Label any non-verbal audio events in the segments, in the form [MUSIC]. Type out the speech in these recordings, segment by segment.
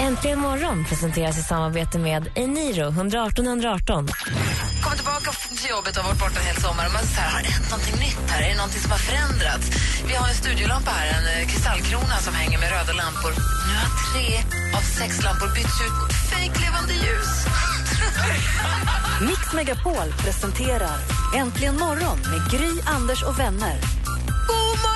Äntligen morgon presenteras i samarbete med Eniro 118 118. Kommer tillbaka till jobbet och har varit borta en hel sommar. Och man så här, har det hänt någonting nytt här? Är det någonting som har förändrats? Vi har en studiolampa här, en eh, kristallkrona som hänger med röda lampor. Nu har tre av sex lampor bytts ut mot fejklevande ljus. Mix Megapol presenterar Äntligen morgon med Gry, Anders och vänner.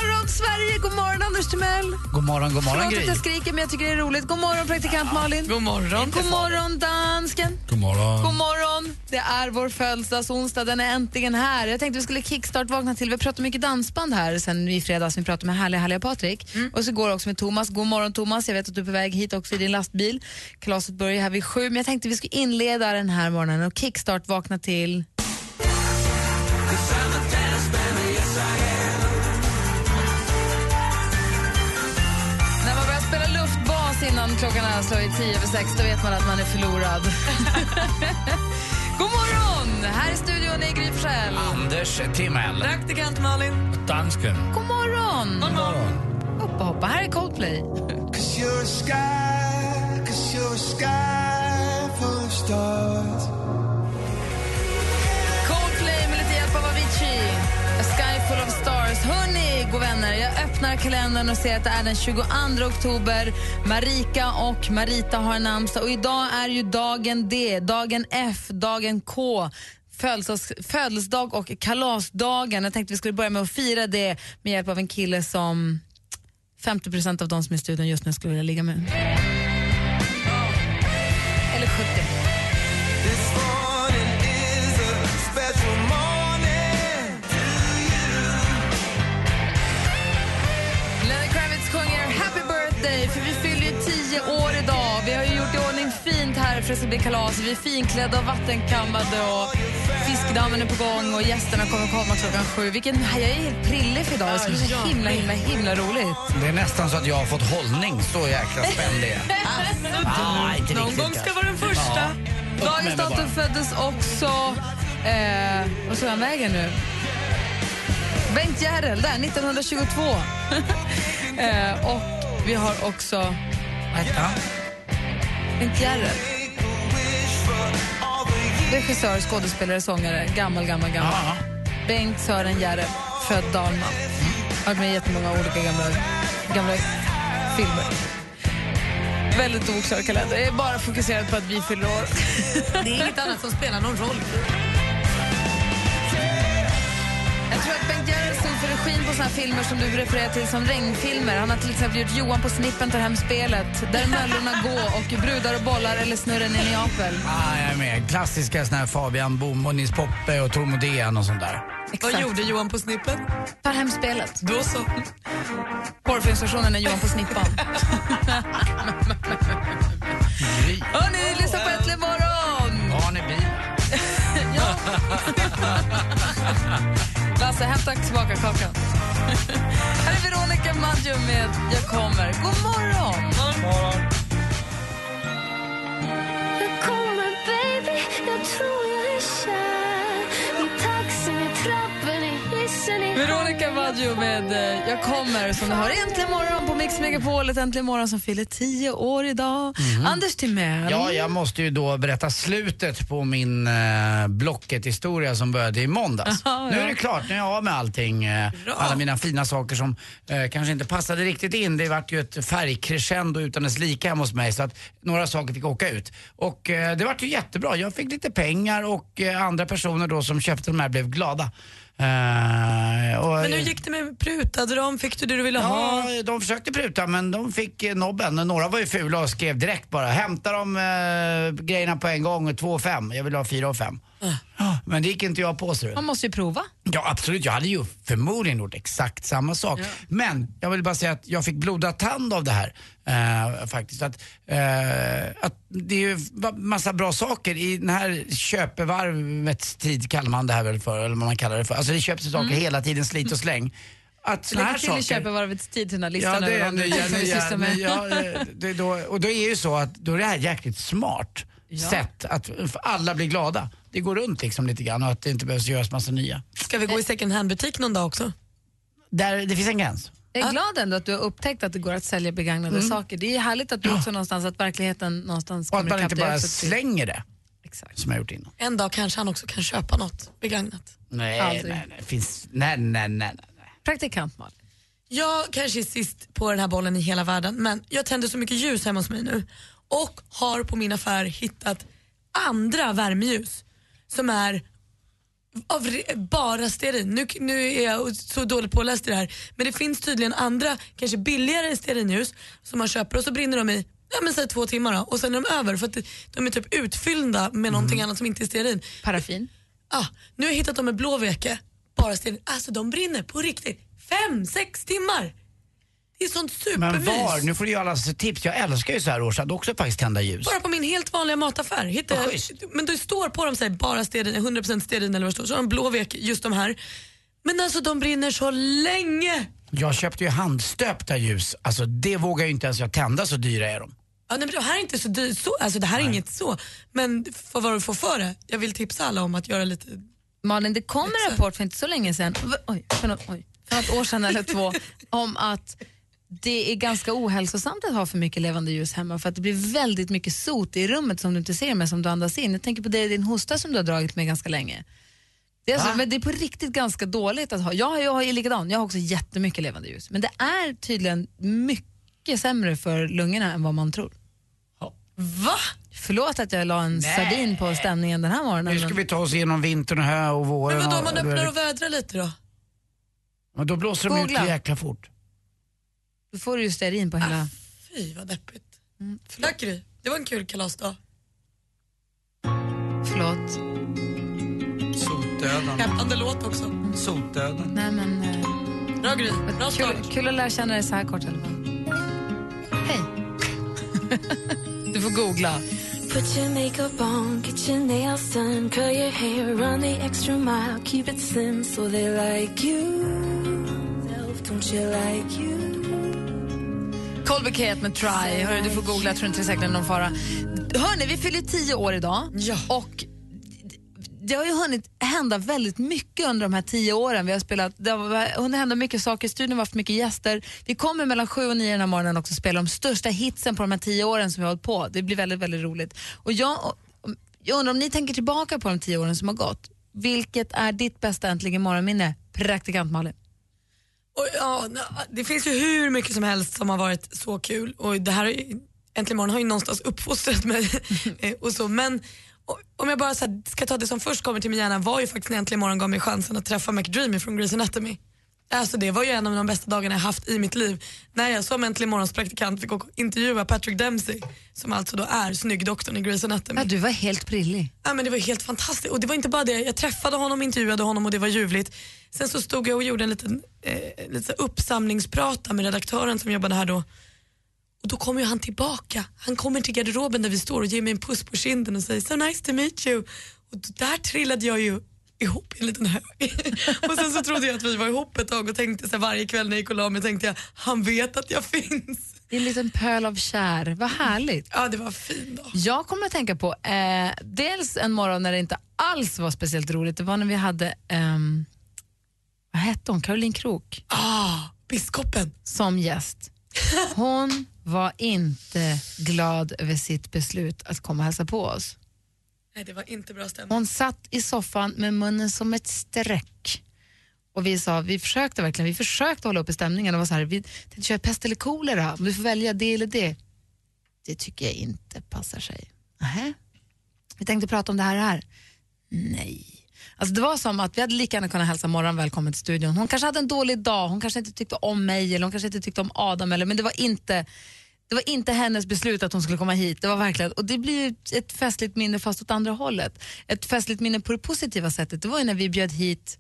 God morgon, Sverige! God morgon, Anders Timell! God morgon, god morgon Förlåt Gry. att jag skriker, men jag tycker det är roligt. God morgon, praktikant Malin. God morgon. God morgon, dansken. God morgon. God morgon. Det är vår födelsedagsonsdag. Den är äntligen här. Jag tänkte vi skulle kickstart-vakna till. Vi har pratat mycket dansband här sen i fredags. Vi pratade med härliga, härliga Patrik. Och så går också med Thomas. God morgon Thomas. Jag vet att du är på väg hit också i din lastbil. Kalaset börjar här vid sju. Men jag tänkte vi skulle inleda den här morgonen och kickstart-vakna till... klockan är slagit tio över sex, då vet man att man är förlorad. [LAUGHS] God morgon! Här i studion är Gry Forssell. Anders Timell. Praktikant Malin. Dansken. God morgon! God morgon. Hoppa, hoppa. Här är Coldplay. [LAUGHS] Coldplay öppnar kalendern och ser att det är den 22 oktober. Marika och Marita har namnsdag och idag är ju dagen D, dagen F, dagen K födelsedag och kalasdagen. Jag tänkte vi skulle börja med att fira det med hjälp av en kille som 50% av de som är i studion just nu skulle vilja ligga med. Det ska bli kalas. Vi är finklädda och vattenkammade och fiskdammen är på gång och gästerna kommer komma klockan sju. Vilken, jag är helt prillig för idag. Det ska bli så himla, himla, himla roligt. Det är nästan så att jag har fått hållning. Så jäkla spänd det är. [LAUGHS] ah, inte Någon gång ska vara den första. Ja. Dagens datum föddes också... Eh, vad tog han vägen nu? Bengt Järrel, där, 1922. [LAUGHS] eh, och vi har också... Ja. Bengt Järrel. Regissör, skådespelare, sångare. Gammal, gammal, gammal. Ja. Bengt Sören Järrel, född Dalman. Har varit med i jättemånga olika gamla, gamla filmer. Väldigt oklar kalender. Jag är bara fokuserad på att vi fyller år. Det är inget annat som spelar någon roll. Regin på såna här filmer som du refererar till som regnfilmer. Han har till exempel gjort Johan på snippen tar hem spelet, Där möllorna [LAUGHS] gå och Brudar och bollar eller Snurren i Neapel. Ah, jag är med. Klassiska såna här Fabian Boom och Nils Poppe och Tor Modén och sånt där. Exakt. gjorde Johan på snippen? Tar hem spelet. Då så. Porrfilmsversionen är Johan på snippan. [LAUGHS] Hörni, lyssna på Äntligen morgon! Har ni bil? [LAUGHS] Ja. Lasse, hämta tillbaka kakan. [LAUGHS] Här är Veronica Maggio med Jag kommer. God morgon! Jag Veronica Maggio med eh, Jag kommer som du hör äntligen morgon på Mix Megapol. Ett äntligen morgon som fyller tio år idag. Anders Timell. Ja, jag måste ju då berätta slutet på min eh, Blocket-historia som började i måndags. Jaha, nu ja. är det klart, nu är jag av med allting. Eh, alla mina fina saker som eh, kanske inte passade riktigt in. Det vart ju ett färgcrescendo utan dess like hemma hos mig så att några saker fick åka ut. Och eh, det vart ju jättebra. Jag fick lite pengar och eh, andra personer då som köpte de här blev glada. Eh, och, Men hur gick det med prutade de? Fick du det du ville ha? Ja, de försökte pruta men de fick eh, nobben. Några var ju fula och skrev direkt bara hämta de eh, grejerna på en gång, två och fem. Jag vill ha fyra och fem. Ja, men det gick inte jag på. Man måste ju prova. Ja absolut, jag hade ju förmodligen gjort exakt samma sak. Men jag vill bara säga att jag fick blodad tand av det här. Eh, faktiskt. Att, eh, att det är ju massa bra saker i den här köpevarvets tid kallar man det här väl för, eller vad man kallar det för. Alltså det köps saker hela tiden, slit och släng. Att såna Lägg här till i saker... köpevarvets tid till den här listan Ja, det är nya, nya, nya, eh, [LAUGHS] det, då, och då är ju så att då är det här jäkligt smart sätt att för alla blir glada. Det går runt liksom lite grann och att det inte behövs göras massa nya. Ska vi gå i second hand-butik någon dag också? Där, det finns en gräns. Jag är glad ändå att du har upptäckt att det går att sälja begagnade saker. Det är härligt att du också någonstans, att verkligheten någonstans Och att kommer man inte bara slänger det Exakt. som jag har gjort innan. En dag kanske han också kan köpa något begagnat. Nej, Aldrig. nej, nej. Finns, nej, nej, nej, nej. Praktikant Malin. Jag kanske är sist på den här bollen i hela världen men jag tänder så mycket ljus hemma hos mig nu och har på min affär hittat andra värmeljus som är av bara stearin. Nu, nu är jag så dåligt påläst i det här men det finns tydligen andra, kanske billigare stearinljus som man köper och så brinner de i Ja men säg två timmar då och sen är de över för att de är typ utfyllda med någonting annat som inte är stearin. Paraffin. Ah, nu har jag hittat dem med blå veke, bara stearin. Alltså de brinner på riktigt. Fem, sex timmar. Det är sånt Men supermys. var? Nu får du ge alla tips. Jag älskar ju så här års att också faktiskt tända ljus. Bara på min helt vanliga mataffär. Hittar jag, men det står på dem så här, bara stearin, 100% stearin eller vad det står. Så har de blå veke, just de här. Men alltså de brinner så länge. Jag köpte ju handstöpta ljus. Alltså det vågar ju inte ens jag tända, så dyra är de. Ja, nej, men det här är inte så dyrt, så, alltså det här är inget så. Men för vad du får för det. Jag vill tipsa alla om att göra lite Malin, det kom en rapport för inte så länge sedan, oj, för, något, oj, för något år sedan eller två, [LAUGHS] om att det är ganska ohälsosamt att ha för mycket levande ljus hemma för att det blir väldigt mycket sot i rummet som du inte ser men som du andas in. Jag tänker på det, din hosta som du har dragit med ganska länge. Det är, alltså, men det är på riktigt ganska dåligt att ha. Jag, har- jag är likadan, jag har också jättemycket levande ljus. Men det är tydligen mycket sämre för lungorna än vad man tror. Va? Förlåt att jag la en sardin på stämningen den här morgonen. Nu ska vi ta oss igenom vintern hö och våren. Men vadå, man öppnar och vädrar lite då? Men då blåser de ut jäkla fort. Då får du ju stearin på hela... Fy vad deppigt. Mm, Tack Gry, det var en kul kalasdag. Förlåt. Sotdöden. Peppande låt också. Sotdöden. Nej men... eh, Bra Gry, bra Kul, start. kul att lära känna dig så här kort i alla fall. Hej. [LAUGHS] du får googla. Put your makeup on, get your nails done, curl your hair, run the extra mile, keep it slim so they like you. Self, don't you like you? Colby med Try. Hörru, du får googla, jag tror inte det är säkert någon fara. Hörni, vi fyller tio år idag. Ja. Och det har ju hunnit hända väldigt mycket under de här tio åren. Vi har spelat, det har hunnit hända mycket saker, studion har haft mycket gäster. Vi kommer mellan sju och nio den här morgonen också spela de största hitsen på de här tio åren som vi har hållit på. Det blir väldigt, väldigt roligt. Och jag, jag undrar om ni tänker tillbaka på de tio åren som har gått. Vilket är ditt bästa Äntligen morgonminne? Praktikant Malin. Och, ja, det finns ju hur mycket som helst som har varit så kul och det här är- Äntligen morgon har ju någonstans uppfostrat mig. [LAUGHS] Eh, och så. Men och, om jag bara här, ska ta det som först kommer till min hjärna var ju faktiskt när Äntligen morgon gav mig chansen att träffa McDreamy från Grey's Anatomy. Alltså det var ju en av de bästa dagarna jag haft i mitt liv. När jag som Äntligen morgons praktikant fick intervjua Patrick Dempsey som alltså då är snyggdoktorn i Grey's Anatomy. Ja, du var helt prillig. Ja, men det var helt fantastiskt. Och det var inte bara det, jag träffade honom, intervjuade honom och det var ljuvligt. Sen så stod jag och gjorde en liten eh, lite uppsamlingsprata med redaktören som jobbade här då. Och då kommer han tillbaka. Han kommer till garderoben där vi står och ger mig en puss på kinden och säger so nice to meet you. Och där trillade jag ju ihop i en liten hög. [LAUGHS] och sen så trodde jag att vi var ihop ett tag och tänkte så här, varje kväll när jag gick och la mig tänkte jag, han vet att jag finns. I en liten pöl av kär. Vad härligt. Ja, det var fin dag. Jag kommer att tänka på eh, dels en morgon när det inte alls var speciellt roligt. Det var när vi hade, ehm, vad hette hon, Caroline Krook Ah, biskopen. som gäst. [LAUGHS] Hon var inte glad över sitt beslut att komma och hälsa på oss. Nej, det var inte bra stämning. Hon satt i soffan med munnen som ett streck. Och vi sa, vi försökte verkligen, vi försökte hålla uppe stämningen och var så här, vi tänkte köra pest eller kolera, om du får välja det eller det. Det tycker jag inte passar sig. Nähä. Vi tänkte prata om det här och det här. Nej. Alltså det var som att vi hade lika gärna kunnat hälsa Morgon välkommen till studion. Hon kanske hade en dålig dag, hon kanske inte tyckte om mig eller hon kanske inte tyckte om Adam eller, men det var inte det var inte hennes beslut att hon skulle komma hit. Det var verkligen, och det blir ett festligt minne fast åt andra hållet. Ett festligt minne på det positiva sättet, det var ju när vi bjöd hit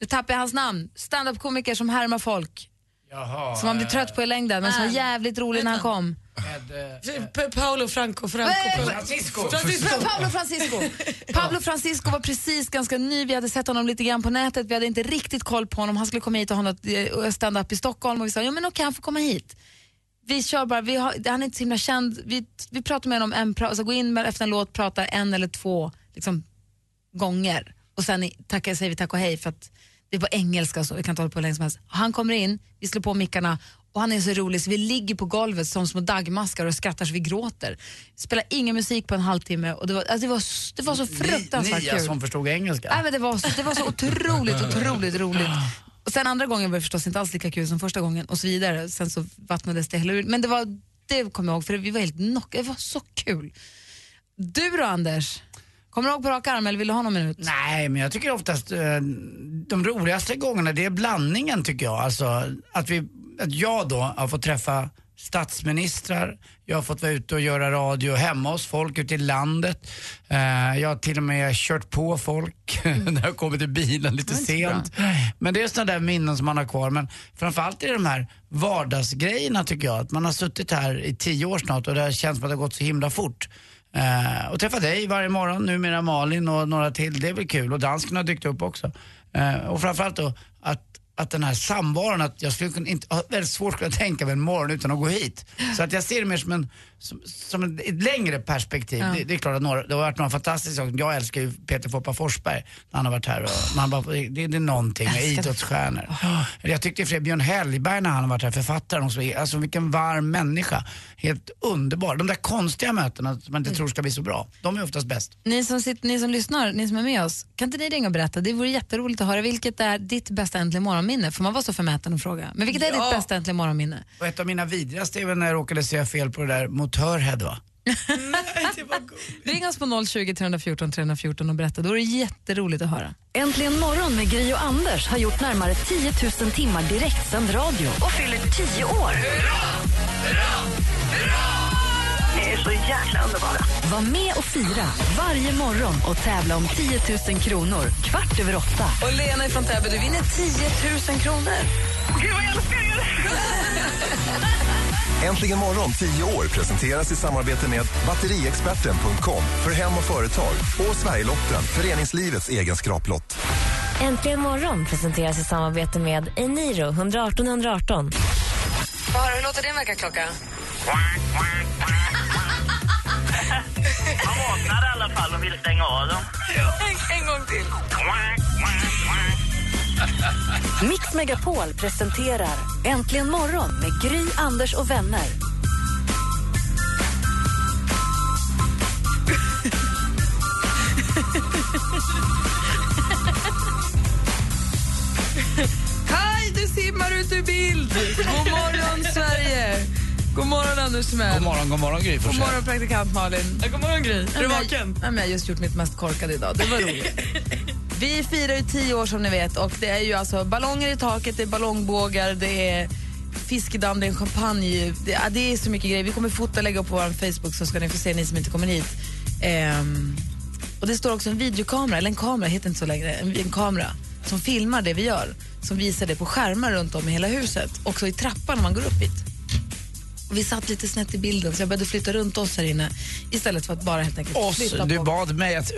Nu tappar jag hans namn. Standup-komiker som härmar folk. Jaha. Som man blir trött på i längden, men som var jävligt rolig när han kom. Med, eh, Pa- Paolo Franco, Franco. Nej, Francisco. Pa- Pablo Francisco. Pablo Francisco var precis ganska ny, vi hade sett honom lite grann på nätet, vi hade inte riktigt koll på honom. Han skulle komma hit och ha något eh, stand-up i Stockholm och vi sa, ja men okej han får komma hit. Vi kör bara, vi har, han är inte så himla känd, vi, vi pratar med honom en, alltså gå in med, efter en låt, pratar en eller två liksom, gånger och sen tackar, säger vi tack och hej för att det är på engelska så vi kan inte hålla på hur länge som helst. Han kommer in, vi slår på mickarna och han är så rolig så vi ligger på golvet som små dagmaskar och skrattar så vi gråter. Spelar ingen musik på en halvtimme och det var, alltså det var, det var så fruktansvärt Nia kul. som förstod engelska. Nej, men det, var, så- det var så otroligt, otroligt roligt. Och sen andra gången var det förstås inte alls lika kul som första gången och så vidare. Sen så vattnades det hela ur. Men det var, det kommer jag ihåg för vi var helt knockade. Det var så kul. Du då Anders? Kommer du ihåg på rak arm eller vill du ha någon minut? Nej, men jag tycker oftast eh, de roligaste gångerna det är blandningen tycker jag. Alltså att, vi, att jag då har fått träffa statsministrar, jag har fått vara ute och göra radio hemma hos folk ute i landet. Eh, jag har till och med kört på folk [LAUGHS] när jag kommit i bilen lite sent. Men det är sådana där minnen som man har kvar. Men framförallt är det de här vardagsgrejerna tycker jag. Att man har suttit här i tio år snart och det känns som att det har gått så himla fort. Eh, och träffa dig varje morgon, numera Malin och några till, det är väl kul. Och dansken har dykt upp också. Eh, och framförallt då att, att den här samvaron, att jag skulle kunna, inte, väldigt svårt att tänka mig en morgon utan att gå hit. Så att jag ser det mer som, en, som, som ett längre perspektiv. Ja. Det, det är klart att några, det har varit några fantastiska saker. Jag älskar ju Peter Foppa Forsberg när han har varit här. Och man bara, det, det är någonting med idrottsstjärnor. Eller Jag tyckte för Björn Hellberg när han har varit här, författaren också. Alltså vilken varm människa. Helt underbar. De där konstiga mötena som man inte tror ska bli så bra, de är oftast bäst. Ni som, sitter, ni som lyssnar, ni som är med oss, kan inte ni ringa och berätta? Det vore jätteroligt att höra. Vilket är ditt bästa äntligen morgonminne? Får man vara så förmäten och fråga? Men vilket är Ja. ditt bästa äntligen morgonminne? Och ett av mina vidrigaste är väl när jag råkade säga fel på det där motörhead va? [LAUGHS] Ring oss på 020 314 314 och berätta. Då är det jätteroligt att höra. Äntligen morgon med Gry och Anders har gjort närmare 10 000 timmar direktsänd radio och fyller 10 år. Ni är så jäkla underbara. Var med och fira varje morgon och tävla om 10 000 kronor kvart över åtta. Och Lena från Täby, du vinner 10 000 kronor. Gud, vad jag älskar er! [LAUGHS] Äntligen morgon 10 år presenteras i samarbete med batteriexperten.com för hem och företag och Sverigelotten, föreningslivets egen skraplott. Äntligen morgon presenteras i samarbete med Eniro 118 118. Få höra, hur låter din väckarklocka? Man vaknar i alla fall och vill stänga av dem. En, en gång till. Mix Megapol presenterar Äntligen morgon med Gry, Anders och vänner. Anders Timell. God morgon, god morgon Gry God morgon, praktikant Malin. Ja, god morgon Gry. Är du vaken? Jag har just gjort mitt mest korkade idag. Det var roligt. [LAUGHS] Vi firar ju tio år som ni vet och det är ju alltså ballonger i taket, det är ballongbågar, det är fiskedamm, det är en champagne. Det, ja, det är så mycket grejer. Vi kommer fota och lägga upp på vår Facebook så ska ni få se ni som inte kommer hit. Ehm, och det står också en videokamera, eller en kamera heter inte så längre, en, en kamera som filmar det vi gör. Som visar det på skärmar runt om i hela huset. Också i trappan när man går upp hit. Och vi satt lite snett i bilden så jag började flytta runt oss här inne istället för att bara helt enkelt Oss, flytta du på. bad mig att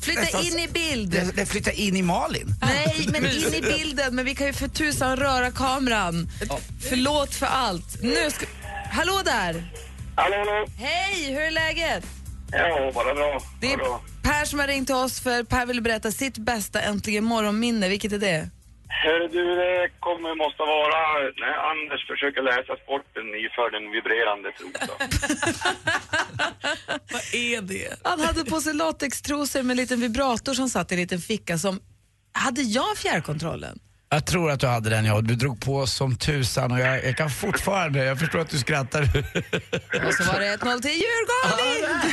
Flytta nästan- in i bild! det- det flytta in i Malin. [LAUGHS] Nej, men in i bilden. Men vi kan ju för tusan röra kameran. Förlåt för allt. Nu ska... Hallå där! Hallå, hallå. Hej, hur är läget? Ja, bara bra. Det är bra. Per som har ringt till oss för Per vill berätta sitt bästa äntligen morgonminne. Vilket är det? Hörru du, det kommer måste vara när Anders försöker läsa sporten iförd en vibrerande trosa. [LAUGHS] Vad är det? Han hade på sig latextrosor med en liten vibrator som satt i en liten ficka som... Hade jag fjärrkontrollen? Jag tror att du hade den ja, du drog på som tusan och jag, jag kan fortfarande, jag förstår att du skrattar. Och så var det 1-0 till Djurgården!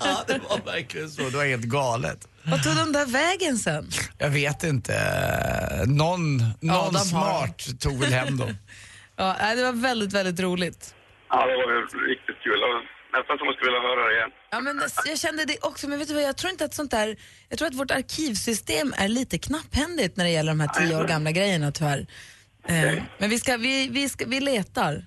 ja, det var verkligen så, det var helt galet. Vad tog de där vägen sen? Jag vet inte, någon, någon har smart tog väl hem dem. Ja, det var väldigt, väldigt roligt. Ja, det var ju riktigt kul. Nästan som man skulle vilja höra det igen. Ja, men det- jag kände det också, men vet du vad, jag tror inte att sånt där, jag tror att vårt arkivsystem är lite knapphändigt när det gäller de här tio år gamla grejerna tyvärr. Eh, men vi, ska, vi, vi, ska, vi letar.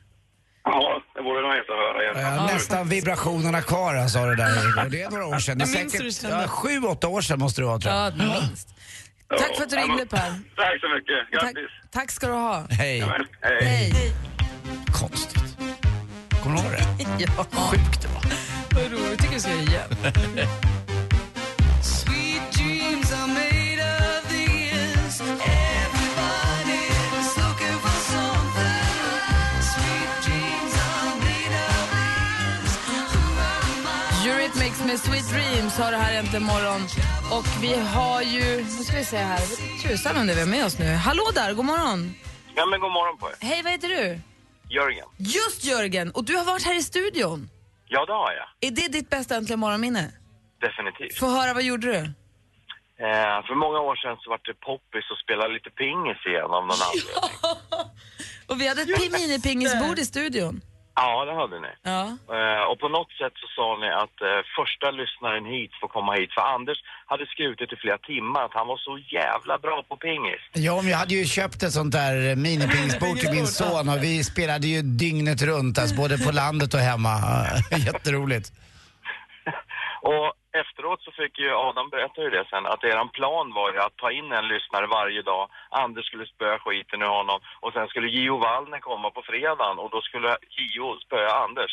Ja, det vore nice att höra igen. Jag har nästan vibrationerna kvar alltså det där. Det är några år sedan. Det är säkert ja, sju, åtta år sedan måste det vara tror jag. Ja, minst. Tack för att du ringde Per. Tack så mycket. Tack, tack ska du ha. Hej. Hej. Konstigt. Kommer du ihåg det? [LAUGHS] Ja. Sjukt. Vad roligt, tycker du ska göra igen. Eurythmics med Sweet Dreams har det här äntligen morgon. Och vi har ju, nu ska vi se här, tusan vem det är vi med oss nu. Hallå där, god morgon. Ja, men god morgon på er. Hej, vad heter du? Jörgen. Just Jörgen, och du har varit här i studion. Ja, det har jag. Är det ditt bästa äntligen morgonminne? Definitivt. Få höra, vad gjorde du? Eh, för många år sedan så var det poppis och spela lite pingis igen av någon [LAUGHS] anledning. Och vi hade ett minipingisbord i studion. Ja, det hade ni. Ja. Eh, och på något sätt så sa ni att eh, första lyssnaren hit får komma hit. För Anders hade skrutit i flera timmar att han var så jävla bra på pingis. Ja, men jag hade ju köpt ett sånt där minipingisbord till min [LAUGHS] son och vi spelade ju dygnet runt, alltså både på landet och hemma. [LAUGHS] Jätteroligt. Och efteråt så fick ju Adam berätta ju det sen, att eran plan var ju att ta in en lyssnare varje dag. Anders skulle spöa skiten ur honom och sen skulle Gio Wallner komma på fredagen och då skulle Gio spöa Anders.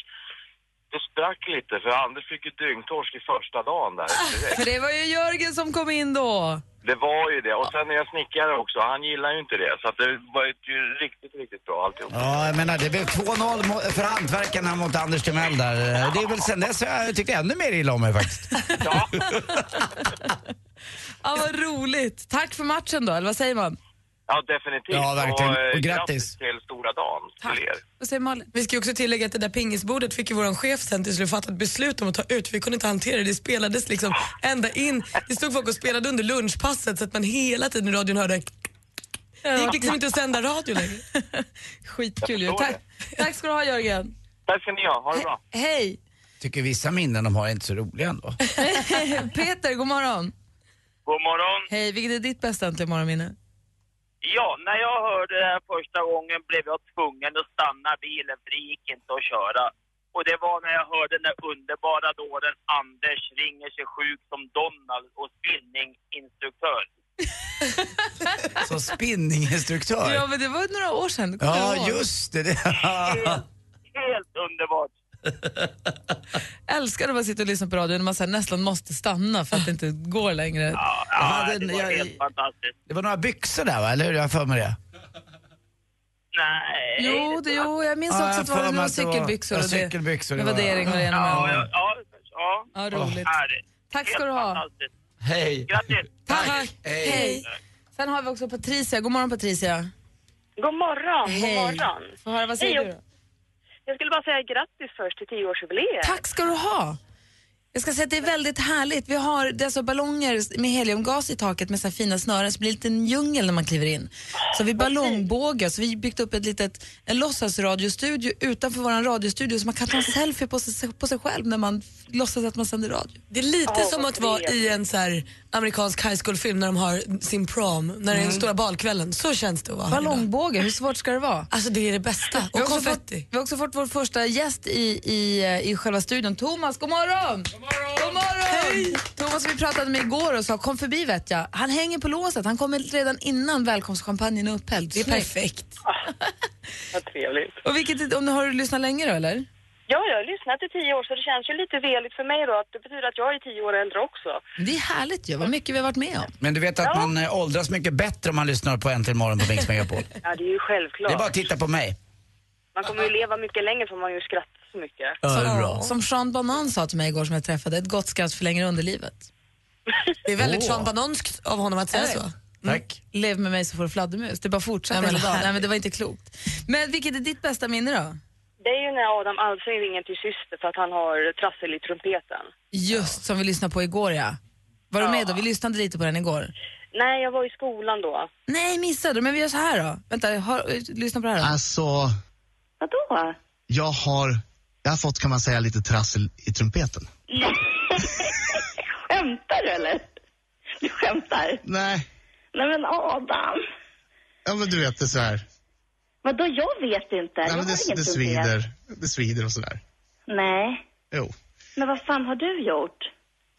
Det sprack lite för Anders fick ju dyngtorsk i första dagen där direkt. För det var ju Jörgen som kom in då. Det var ju det. Och sen är jag snickare också. Han gillar ju inte det. Så att det var ju riktigt, riktigt bra alltihop. Ja, jag menar det blev 2-0 mo- för hantverkarna mot Anders Timell där. Det är väl sen dess jag tycker ännu mer illa om mig faktiskt. [LAUGHS] Ja, vad roligt. Tack för matchen då, eller vad säger man? Ja, definitivt. Ja, verkligen. eh, Och grattis. till stora dagen till er. Vad säger Malin? Vi ska också tillägga att det där pingisbordet fick ju våran chef sen till slut fatta ett beslut om att ta ut vi kunde inte hantera det. Det spelades liksom ända in. Det stod folk och spelade under lunchpasset så att man hela tiden i radion hörde det gick liksom inte att sända radio längre. [LAUGHS] Skitkul ju. Tack, tack ska du ha Jörgen. Tack ska ni ha. Ha det bra. Hej! Tycker vissa minnen de har är inte så roliga ändå. [LAUGHS] Peter, god morgon. God morgon. Hej, vilket är ditt bästa äntligen morgonminne? Ja, när jag hörde det här första gången blev jag tvungen att stanna bilen för det gick inte att köra. Och det var när jag hörde den där underbara dåren Anders ringer sig sjuk som Donald och spinninginstruktör. [LAUGHS] Så spinninginstruktör. Ja, men det var några år sedan. Ja, just det. det. Helt underbart. [LAUGHS] Älskar när man sitter och lyssnar på radio när man så här nästan måste stanna för att det inte går längre. Ja, Jag hade det var jag- helt fantastiskt. Det var några byxor där va, eller hur? Jag har för mig det. Nej. Jo, det, jo, jag minns Ja, också jag att det var några att det var- cykelbyxor ja, och det, cykelbyxor, med det var- det ena Ja, ja, ja, ja. Ja, roligt. Tack ska du ha. Hej. Grattis. Tack. Hej. Hej. Sen har vi också Patricia. God morgon Patricia. God morgon, Hej. god morgon. Få höra, vad säger Hej, du då? Jag skulle bara säga grattis först till tioårsjubileet. Tack ska du ha. Jag ska säga att det är väldigt härligt. Vi har det alltså ballonger med heliumgas i taket med så här fina snören så det blir lite en djungel när man kliver in. Så vi ballongbågar, så vi byggt upp ett litet, en låtsasradiostudio utanför vår radiostudio så man kan ta en selfie på sig, på sig själv när man låtsas att man sänder radio. Det är lite Åh, som att vara i en så här amerikansk high school-film när de har sin prom, när det är den stora balkvällen. Så känns det att vara. Ballongbåge, hur svårt ska det vara? Alltså det är det bästa. Vi har, Och också fått, konfetti. vi har också fått vår första gäst i, i, i själva studion. Thomas, god morgon! God morgon! God morgon! Thomas vi pratade med igår och sa kom förbi vet jag. Han hänger på låset, han kommer redan innan välkomstchampagnen är upphälld. Det är Snyggt. perfekt. Vad trevligt. Och vilket, om du har du lyssnat länge då eller? Ja, jag har lyssnat i tio år så det känns ju lite veligt för mig då att det betyder att jag är tio år äldre också. Det är härligt ju, vad mycket vi har varit med om. Men du vet att man eh, åldras mycket bättre om man lyssnar på Äntligen morgon på Mix Megapol. Ja, det är ju självklart. Det är bara att titta på mig. Man kommer ju leva mycket längre för man ju skrattar så mycket. Bra. Som Sean Banan sa till mig igår som jag träffade, ett gott skratt förlänger underlivet. Det är väldigt. Sean Banonskt av honom att säga så. Tack. Lev med mig så får du fladdermus. Det bara fortsätter Nej, men hela dagen. Nej men det var inte klokt. Men vilket är ditt bästa minne då? Det är ju när Adam Alsing ringer till syster för att han har trassel i trumpeten. Just som vi lyssnade på igår ja. Var du med då? Vi lyssnade lite på den igår. Nej, jag var i skolan då. Nej, missade du? Men vi gör så här då. Vänta, hör, lyssna på det här då. Alltså, Vadå? jag har Jag har fått, kan man säga, lite trassel i trumpeten. [LAUGHS] Skämtar du eller? Du skämtar? Nej. Nej men Adam. Ja, men du vet, det är så här. Vadå, jag vet inte. Nej, men det, det trumpet. svider. Det svider och sådär. Nej. Jo. Men vad fan har du gjort?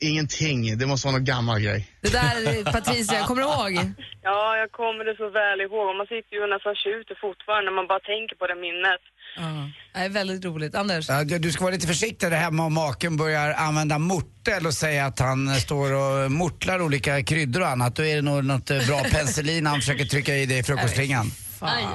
Ingenting. Det måste vara någon gammal grej. Det där, Patricia, [LAUGHS] kommer du ihåg? Ja, jag kommer det så väl ihåg. Man sitter ju och nästan tjuter fortfarande när man bara tänker på det minnet. Ja. Det är väldigt roligt. Anders? Ja, du du ska vara lite försiktig där hemma om maken börjar använda mortel och säga att han står och mortlar olika kryddor och annat. Då är det nog något eh, bra [LAUGHS] penicillin han försöker trycka i dig i frukostringan. Aj.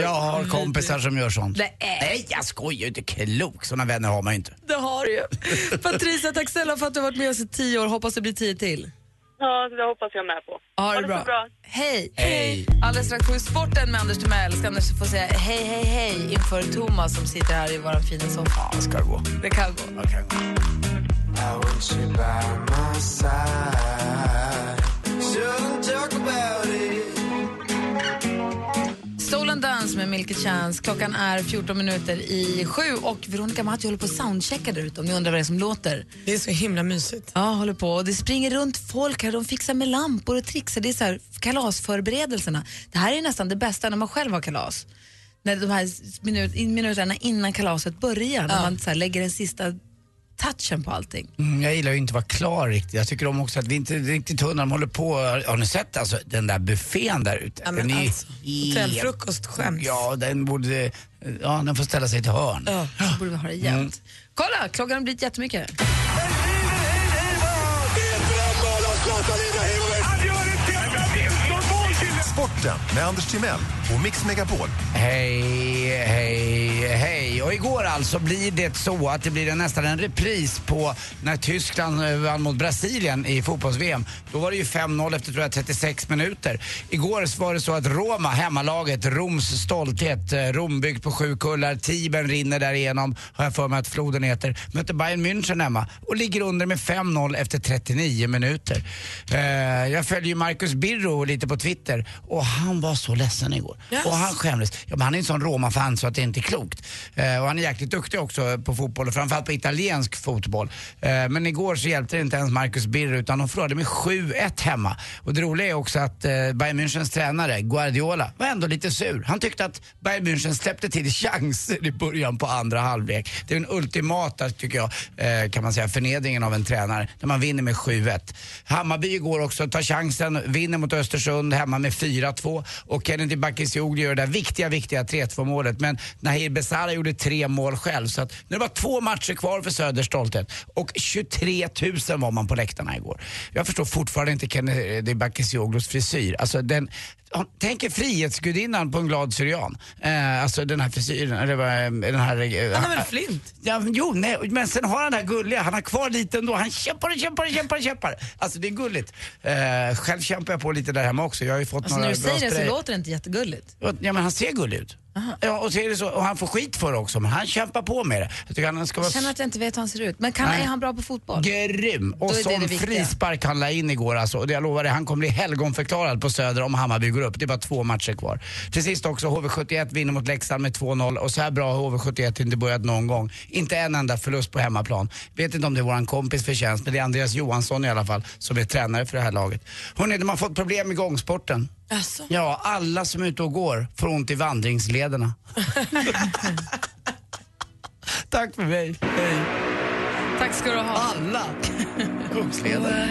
Jag har kompisar som gör sånt. Det är- Nej, jag skojar inte. Klok. Såna vänner har man ju inte. Det har du ju. [LAUGHS] Patricia, tack snälla för att du har varit med oss i tio år. Hoppas det blir tio till. Ja, det hoppas jag med på. Ha det bra. bra. Hej! Hej. Alldeles strax får vi sporten med Anders Timell. Ska Anders få säga hej, hej, hej inför Thomas som sitter här i vår fina soffa. Ja, ska det gå. Det kan gå. Stolen Dance med Milky Chance. Klockan är 14 minuter i sju och Veronica Maggio håller på att soundchecka där ute om ni undrar vad det är som låter. Det är så himla mysigt. Ja, håller på. Och det springer runt folk här. De fixar med lampor och trixar. Det är så här kalasförberedelserna. Det här är nästan det bästa när man själv har kalas. När de här minut, in- minuterna innan kalaset börjar. När man så lägger den sista touchen på allting. Mm, jag gillar ju inte att vara klar riktigt. Jag tycker om också att vi inte riktigt hundra, de håller på. Har ni sett alltså den där buffén där ute? Ja, men den är alltså, helt- hotellfrukost skäms. Ja, den borde, ja den får ställa sig till hörn. Ja, så borde vi ha det jämt. Mm. Kolla, klockan har blivit jättemycket. Sporten med Anders Timell och Mix Megapol. Hej, hej, hej. Och igår alltså blir det så att det blir en, nästan en repris på när Tyskland eh, vann mot Brasilien i fotbolls-VM. Då var det ju 5-0 efter tror jag 36 minuter. Igår var det så att Roma, hemmalaget, Roms stolthet, eh, Rom byggt på sju kullar, Tibern rinner därigenom, har jag för mig att floden heter, möter Bayern München hemma och ligger under med 5-0 efter 39 minuter. Eh, jag följer ju Marcus Birro lite på Twitter och han var så ledsen igår. Yes. Och han skämdes. Ja, men han är en sån Roma-fan så att det inte är klokt. Eh, och han är jäkligt duktig också på fotboll och framförallt på italiensk fotboll. Eh, men igår så hjälpte det inte ens Marcus Birro utan de förlorade med 7-1 hemma. Och det roliga är också att eh, Bayern Münchens tränare Guardiola var ändå lite sur. Han tyckte att Bayern München släppte till chanser i början på andra halvlek. Det är den ultimata, tycker jag, eh, kan man säga, förnedringen av en tränare när man vinner med 7-1. Hammarby igår också tar chansen, vinner mot Östersund hemma med 4-2 och Kennedy Bakircioglu gör det där viktiga, viktiga 3-2 målet. Men Nahir Besara gjorde tre mål själv. Så att nu är det bara två matcher kvar för Söders stolthet och 23 000 var man på läktarna igår. Jag förstår fortfarande inte Kennedy Bakircioglus frisyr. Alltså den, Tänk er Frihetsgudinnan på en glad syrian. Eh, alltså den här frisyren, eller eh, den här... eh, Han har väl flint? Ja, jo, nej, men sen har han det här gulliga, han har kvar lite ändå. Han kämpar och kämpar och kämpar och kämpar. Alltså det är gulligt. Eh, själv kämpar jag på lite där hemma också. Jag har ju fått Alltså, några när du säger det så låter det inte jättegulligt. Ja men han ser gullig ut. Ja, och, så är det så, och han får skit för det också, men han kämpar på med det. Jag tycker han ska vara Jag känner att jag inte vet hur han ser ut. Men kan, Nej. är han bra på fotboll? Grym! Och det sån det frispark han la in igår alltså. Och det jag lovar dig, han kommer bli helgonförklarad på Söder om Hammarby går upp. Det är bara två matcher kvar. Till sist också, HV71 vinner mot Leksand med 2-0 och så här bra har HV71 inte börjat någon gång. Inte en enda förlust på hemmaplan. Vet inte om det är våran kompis förtjänst, men det är Andreas Johansson i alla fall som är tränare för det här laget. Hörrni, de har fått problem med gångsporten. Alltså. Ja, alla som är ute och går får ont i vandringslederna. [LAUGHS] Tack för mig. Hej. Tack ska du ha. Alla gångsleder.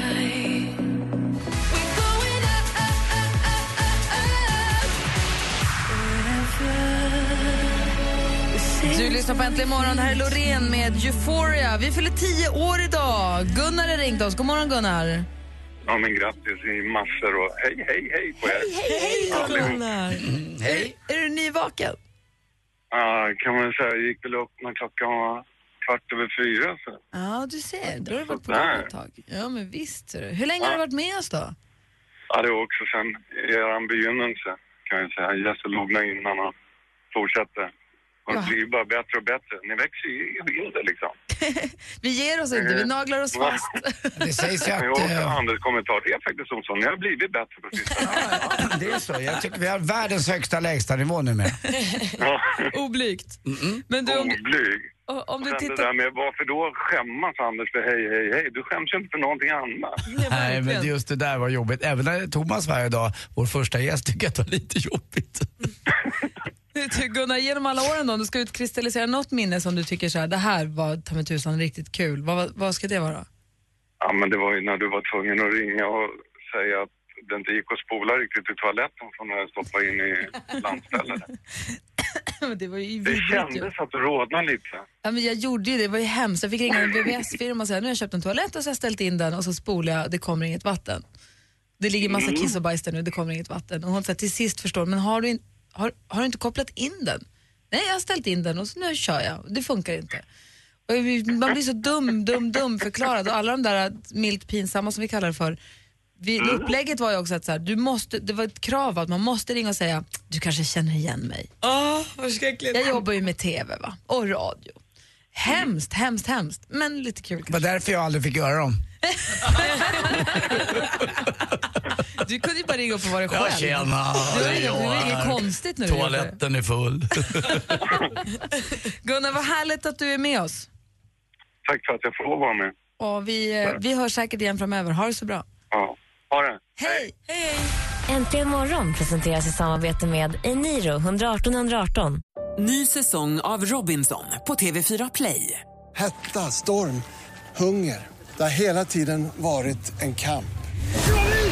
Du lyssnar på Äntligen morgon. Det här är Loreen med Euphoria. Vi fyller tio år idag. Gunnar har ringt oss. God morgon Gunnar. Ja, men grattis i massor och hej, hej, hej på er. Hej, hej Allihop. Gunnar. Hej. Är du nyvaken? Ja, kan man säga. Jag gick väl upp när klockan var kvart över fyra. Så. Ja, du ser. Då har du varit på gång ett tag. Ja, men visst. Hur länge har du varit med oss då? Ja, det var också sen er begynnelse kan jag säga. Gäster låg innan och fortsatte. Och det blir ju bara bättre och bättre. Ni växer ju in det liksom. [LAUGHS] Vi ger oss inte, vi naglar oss fast. [LAUGHS] Det sägs ju att... Jo, eh, Anders kommentar. Det är faktiskt som så. Ni har blivit bättre på sistone. [LAUGHS] Det är så. Jag tycker vi har världens högsta lägsta nivå numera. Ja. Oblygt. Men du, om, Oblyg. Och om du tittar... det där med varför då skämmas Anders för hej, hej, hej. Du skäms ju inte för någonting annat. Nej, men det- just det där var jobbigt. Även när Thomas var här idag, vår första gäst, tycker att det var lite jobbigt. Du, [LAUGHS] Gunnar, genom alla åren då, om du ska utkristallisera något minne som du tycker så här, det här var ta mig tusan riktigt kul. Vad, vad ska det vara? Ja, men det var ju när du var tvungen att ringa och säga att det inte gick att spola riktigt i toaletten som när jag stoppade in i [LAUGHS] landstället. Det var ju Det vidrigt kändes att det rodnade lite. Ja, men jag gjorde ju det, det var ju hemskt. Jag fick ringa en VVS-firma och säga nu har jag köpt en toalett och så har jag ställt in den och så spolar jag, det kommer inget vatten. Det ligger massa Mm. kiss och bajs där nu, det kommer inget vatten. Och hon sa till sist förstår men har du, in, har, har du inte kopplat in den? Nej, jag har ställt in den och så nu kör jag. Det funkar inte. Och man blir så dum, dum, dum förklarad och alla de där milt pinsamma som vi kallar det för. Vi, upplägget var ju också att så här, du måste, det var ett krav att man måste ringa och säga du kanske känner igen mig. Åh, vad. Jag jobbar ju med TV va? och radio. Hemskt, hemskt, hemskt. Men lite kul Det var därför jag aldrig fick göra dem. [LAUGHS] Du kunde ju bara ringa upp och vara dig Ja, själv. tjena. Det var det är det jag inget här. konstigt du det. Toaletten är full. [LAUGHS] Gunnar, vad härligt att du är med oss. Tack för att jag får vara med. Och vi, eh, vi hörs säkert igen framöver. Ha det så bra. Ja, ha det. Hej! Äntligen morgon presenteras i samarbete med Eniro 118 118. Ny säsong av Robinson på TV4 Play. Hetta, storm, hunger. Det har hela tiden varit en kamp.